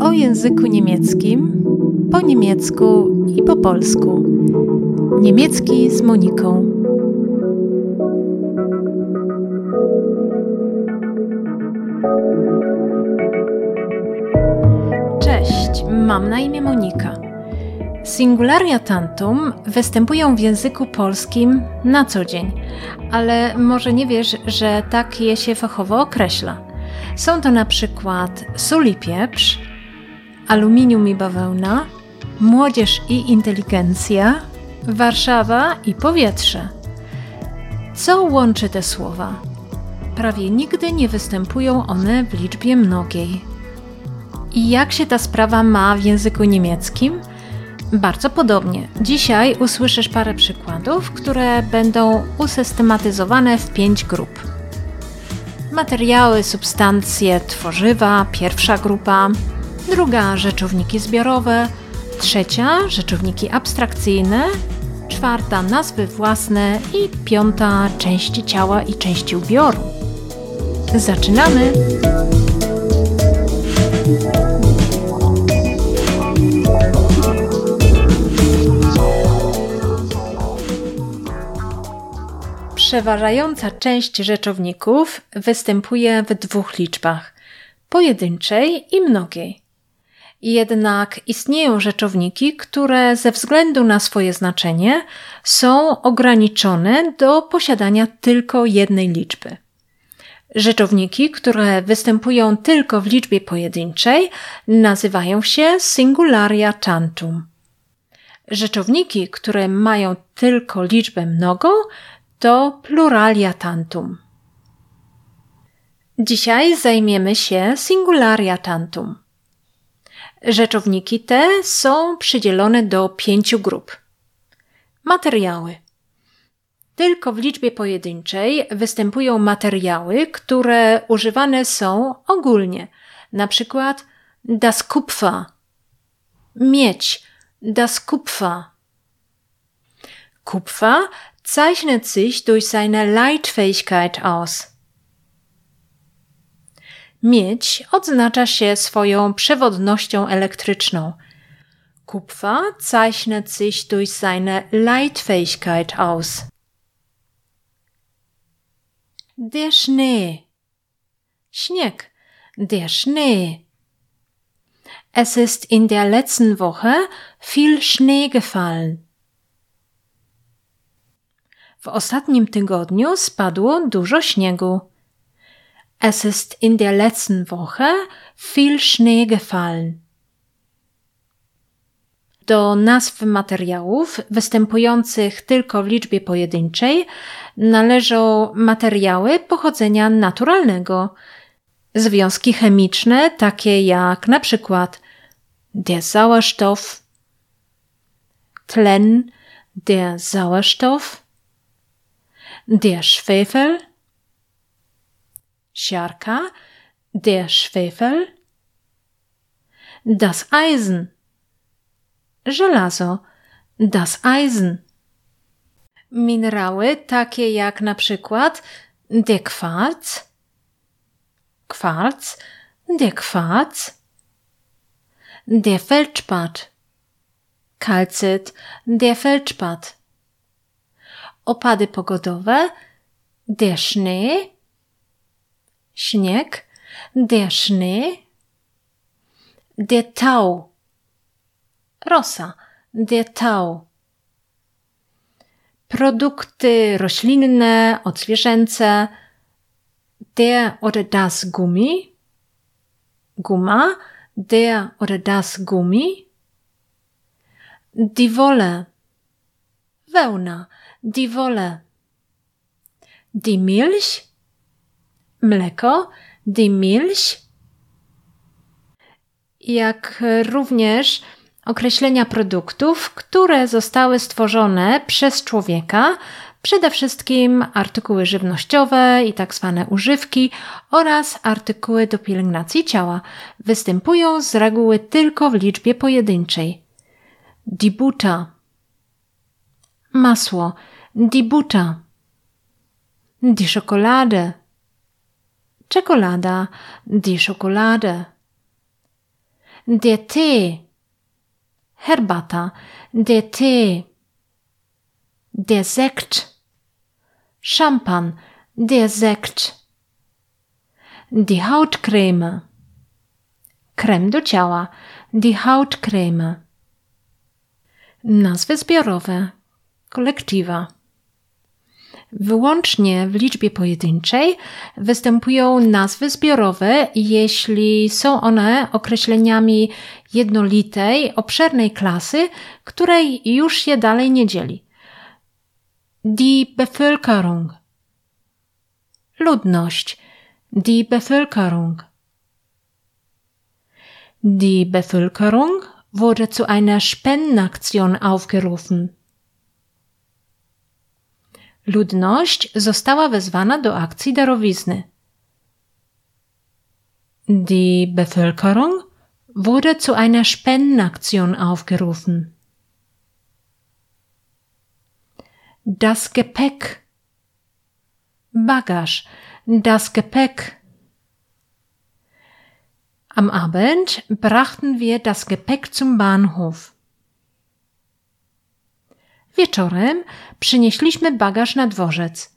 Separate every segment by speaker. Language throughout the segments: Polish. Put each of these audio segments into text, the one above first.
Speaker 1: O języku niemieckim, po niemiecku i po polsku. Niemiecki z Moniką. Cześć, mam na imię Monika. Singularia tantum występują w języku polskim na co dzień, ale może nie wiesz, że tak je się fachowo określa. Są to na przykład sól i pieprz, aluminium i bawełna, młodzież i inteligencja, Warszawa i powietrze. Co łączy te słowa? Prawie nigdy nie występują one w liczbie mnogiej. I jak się ta sprawa ma w języku niemieckim? Bardzo podobnie. Dzisiaj usłyszysz parę przykładów, które będą usystematyzowane w pięć grup. Materiały, substancje, tworzywa, pierwsza grupa, druga rzeczowniki zbiorowe, trzecia rzeczowniki abstrakcyjne, czwarta nazwy własne i piąta części ciała i części ubioru. Zaczynamy! Przeważająca część rzeczowników występuje w dwóch liczbach pojedynczej i mnogiej. Jednak istnieją rzeczowniki, które ze względu na swoje znaczenie są ograniczone do posiadania tylko jednej liczby. Rzeczowniki, które występują tylko w liczbie pojedynczej, nazywają się singularia tantum. Rzeczowniki, które mają tylko liczbę mnogą, to pluralia tantum. Dzisiaj zajmiemy się singularia tantum. Rzeczowniki te są przydzielone do pięciu grup. Materiały. Tylko w liczbie pojedynczej występują materiały, które używane są ogólnie, na przykład das Kupfer, miedź, das Kupfer. Kupfer zeichnet sich durch seine Leitfähigkeit aus. Miedź odznacza się swoją przewodnością elektryczną. Kupfer zeichnet sich durch seine Leitfähigkeit aus. Der Schnee. Śnieg. Der Schnee. Es ist in der letzten Woche viel Schnee gefallen. W ostatnim tygodniu spadło dużo śniegu. Es ist in der letzten Woche viel Schnee gefallen. Do nazw materiałów występujących tylko w liczbie pojedynczej należą materiały pochodzenia naturalnego. Związki chemiczne takie jak na przykład der Sauerstoff, tlen, der Sauerstoff, der Schwefel, siarka, der Schwefel, das Eisen, żelazo, das Eisen. Minerały takie jak na przykład der Quarz, Quarz, der Quarz, der Feldspat, Kalcyt, der Feldspat. Opady pogodowe, Schnee, śnieg, der Tau, rosa, der Tau. Produkty roślinne, odzwierzęce, der oder das Gummi, Guma, der oder das Gummi, die Wolle, wełna, die Wolle, die mleko, die Milch, jak również określenia produktów, które zostały stworzone przez człowieka, przede wszystkim artykuły żywnościowe i tak zwane używki oraz artykuły do pielęgnacji ciała, występują z reguły tylko w liczbie pojedynczej. Dibuta masło, dibuta, die Schokolade, Czekolada, die Schokolade. Der Tee, herbata, der Tee. Der Sekt, Champagn, der Sekt. Die Hautcreme, krem do ciała, die Hautcreme. Nazwy zbiorowe, kolektywa. Wyłącznie w liczbie pojedynczej występują nazwy zbiorowe, jeśli są one określeniami jednolitej, obszernej klasy, której już się dalej nie dzieli. Die Bevölkerung. Ludność. Die Bevölkerung. Die Bevölkerung wurde zu einer Spendenaktion aufgerufen. Ludność została wezwana do akcji darowizny. Die Bevölkerung wurde zu einer Spendenaktion aufgerufen. Das Gepäck. Bagaż. Das Gepäck. Am Abend brachten wir das Gepäck zum Bahnhof. Wieczorem przynieśliśmy bagaż na dworzec.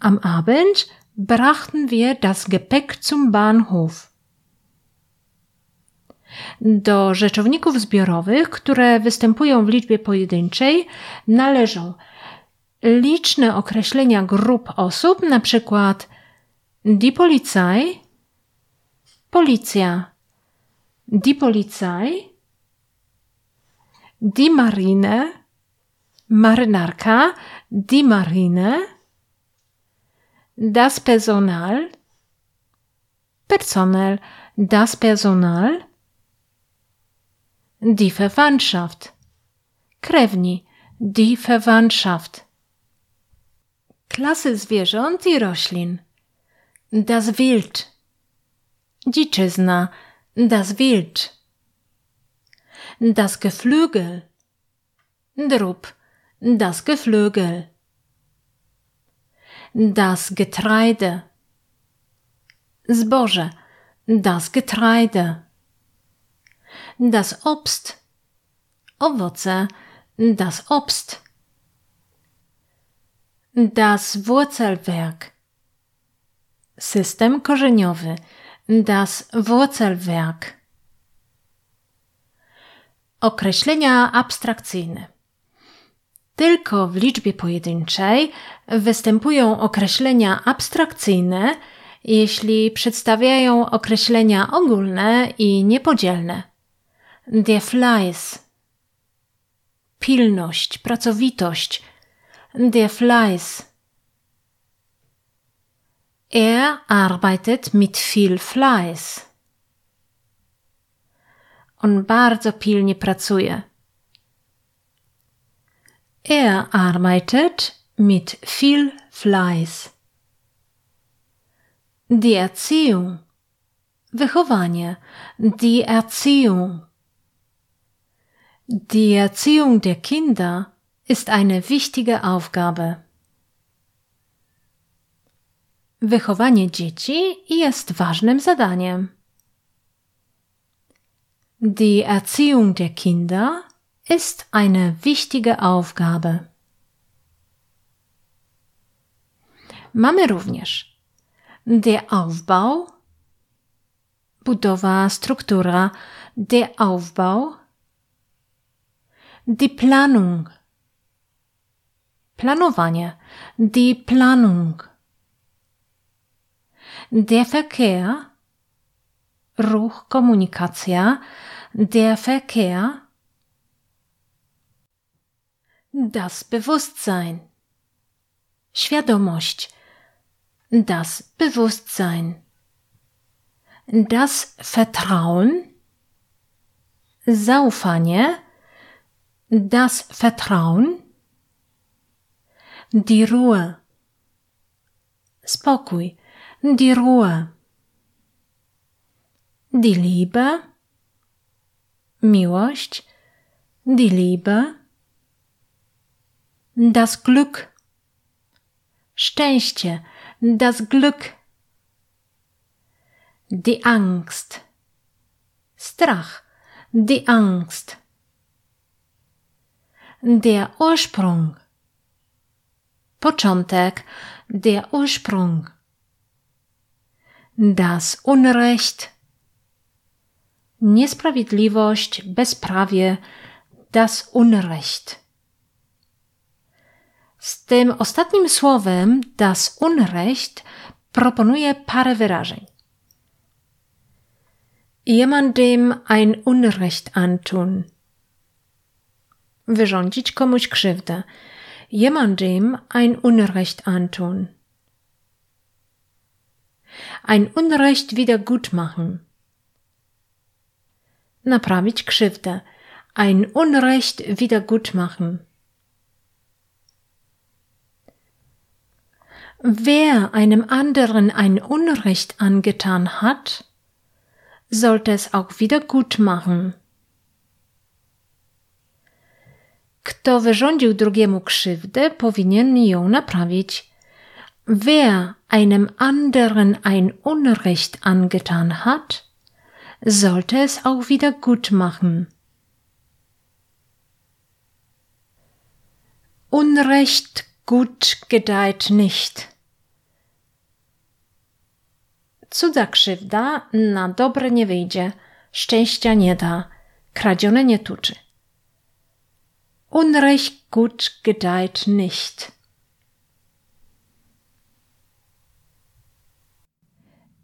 Speaker 1: Am Abend brachten wir das Gepäck zum Bahnhof. Do rzeczowników zbiorowych, które występują w liczbie pojedynczej, należą liczne określenia grup osób, na przykład die Polizei, policja, die Polizei, die Marine, marynarka, die Marine, das Personal, Personal, das Personal, die Verwandtschaft, krewni, die Verwandtschaft. Klasy zwierząt i roślin. Das Wild. Dziczyzna. Das Wild. Das Geflügel. Drób. Das Geflügel. Das Getreide. Zboże. Das Getreide. Das Obst. Owoce. Das Obst. Das Wurzelwerk. System korzeniowy. Das Wurzelwerk. Określenia abstrakcyjne. Tylko w liczbie pojedynczej występują określenia abstrakcyjne, jeśli przedstawiają określenia ogólne i niepodzielne. Der Fleiß. Pilność, pracowitość. Der Fleiß. Er arbeitet mit viel Fleiß. On bardzo pilnie pracuje. Er arbeitet mit viel Fleiß. Die Erziehung. Wychowanie. Die Erziehung. Die Erziehung der Kinder ist eine wichtige Aufgabe. Wychowanie dzieci jest ważnym zadaniem. Die Erziehung der Kinder ist eine wichtige Aufgabe. Mamy również. Der Aufbau, budowa, struktura, der Aufbau, die Planung, planowanie, die Planung, der Verkehr, Ruch, Kommunikacja, der Verkehr, das Bewusstsein, Świadomość, das Bewusstsein, das Vertrauen, Zaufanie, das Vertrauen, die Ruhe, spokój, die Ruhe, die Liebe, miłość, die Liebe, das Glück, szczęście, das Glück, die Angst, Strach, die Angst, der Ursprung, początek, der Ursprung, das Unrecht, niesprawiedliwość, bezprawie, das Unrecht. Z tym ostatnim słowem, das Unrecht, proponuję parę wyrażeń. Jemandem ein Unrecht antun. Wyrządzić komuś krzywdę. Jemandem ein Unrecht antun. Ein Unrecht wiedergutmachen. Naprawić krzywdę. Ein Unrecht wiedergutmachen. Wer einem anderen ein Unrecht angetan hat, sollte es auch wieder gut machen. Kto wyrządził drugiemu krzywdę, powinien ją naprawić. Wer einem anderen ein Unrecht angetan hat, sollte es auch wieder gut machen. Unrecht gut gedeiht nicht. Cudza krzywda na dobre nie wyjdzie, szczęścia nie da, kradzione nie tuczy. Unrecht gut gedeiht nicht.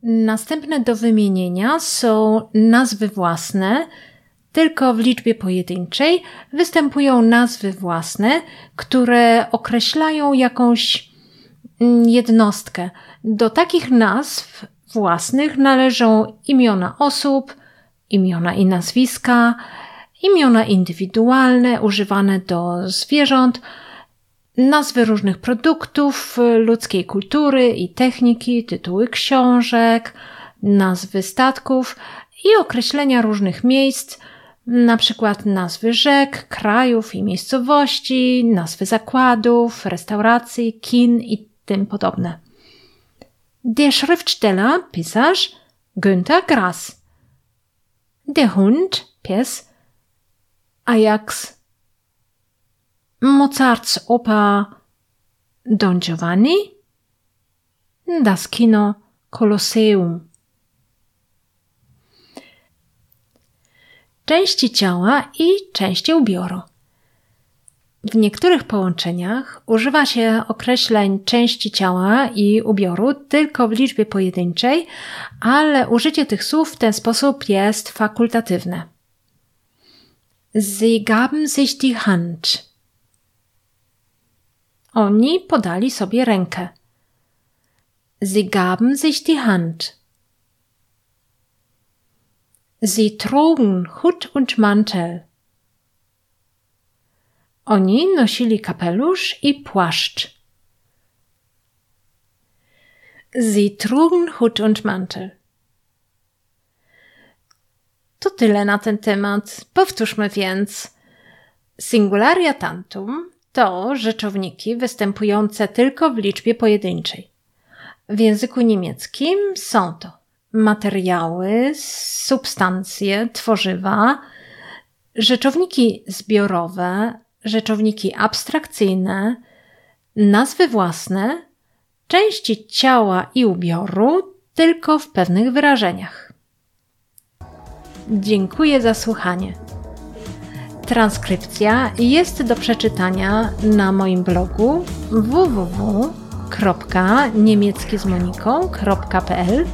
Speaker 1: Następne do wymienienia są nazwy własne, tylko w liczbie pojedynczej występują nazwy własne, które określają jakąś mm, jednostkę. Do takich nazw własnych należą imiona osób, imiona i nazwiska, imiona indywidualne używane do zwierząt, nazwy różnych produktów ludzkiej kultury i techniki, tytuły książek, nazwy statków i określenia różnych miejsc, na przykład nazwy rzek, krajów i miejscowości, nazwy zakładów, restauracji, kin i tym podobne. Der Schriftsteller, pisarz, Günther Grass. Der Hund, pies, Ajax. Mozarts Oper Don Giovanni. Das Kino Kolosseum. części ciała i części ubioru. W niektórych połączeniach używa się określeń części ciała i ubioru tylko w liczbie pojedynczej, ale użycie tych słów w ten sposób jest fakultatywne. Sie gaben sich die Hand. Oni podali sobie rękę. Sie gaben sich die Hand. Sie trugen Hut und Mantel. Oni nosili kapelusz i płaszcz. Sie trugen Hut und Mantel. To tyle na ten temat. Powtórzmy więc. Singularia tantum to rzeczowniki występujące tylko w liczbie pojedynczej. W języku niemieckim są to materiały, substancje, tworzywa, rzeczowniki zbiorowe, rzeczowniki abstrakcyjne, nazwy własne, części ciała i ubioru tylko w pewnych wyrażeniach. Dziękuję za słuchanie. Transkrypcja jest do przeczytania na moim blogu www.niemieckizmoniką.pl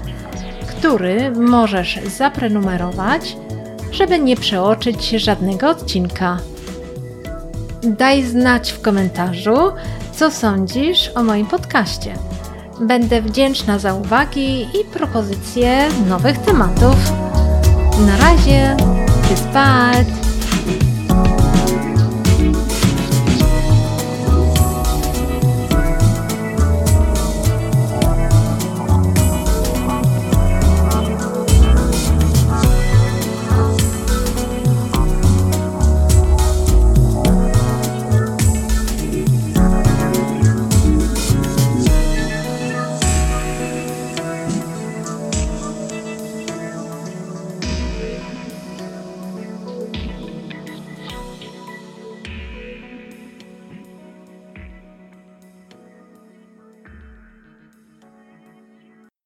Speaker 1: który możesz zaprenumerować, żeby nie przeoczyć żadnego odcinka. Daj znać w komentarzu, co sądzisz o moim podcaście. Będę wdzięczna za uwagi i propozycje nowych tematów. Na razie, bis bald!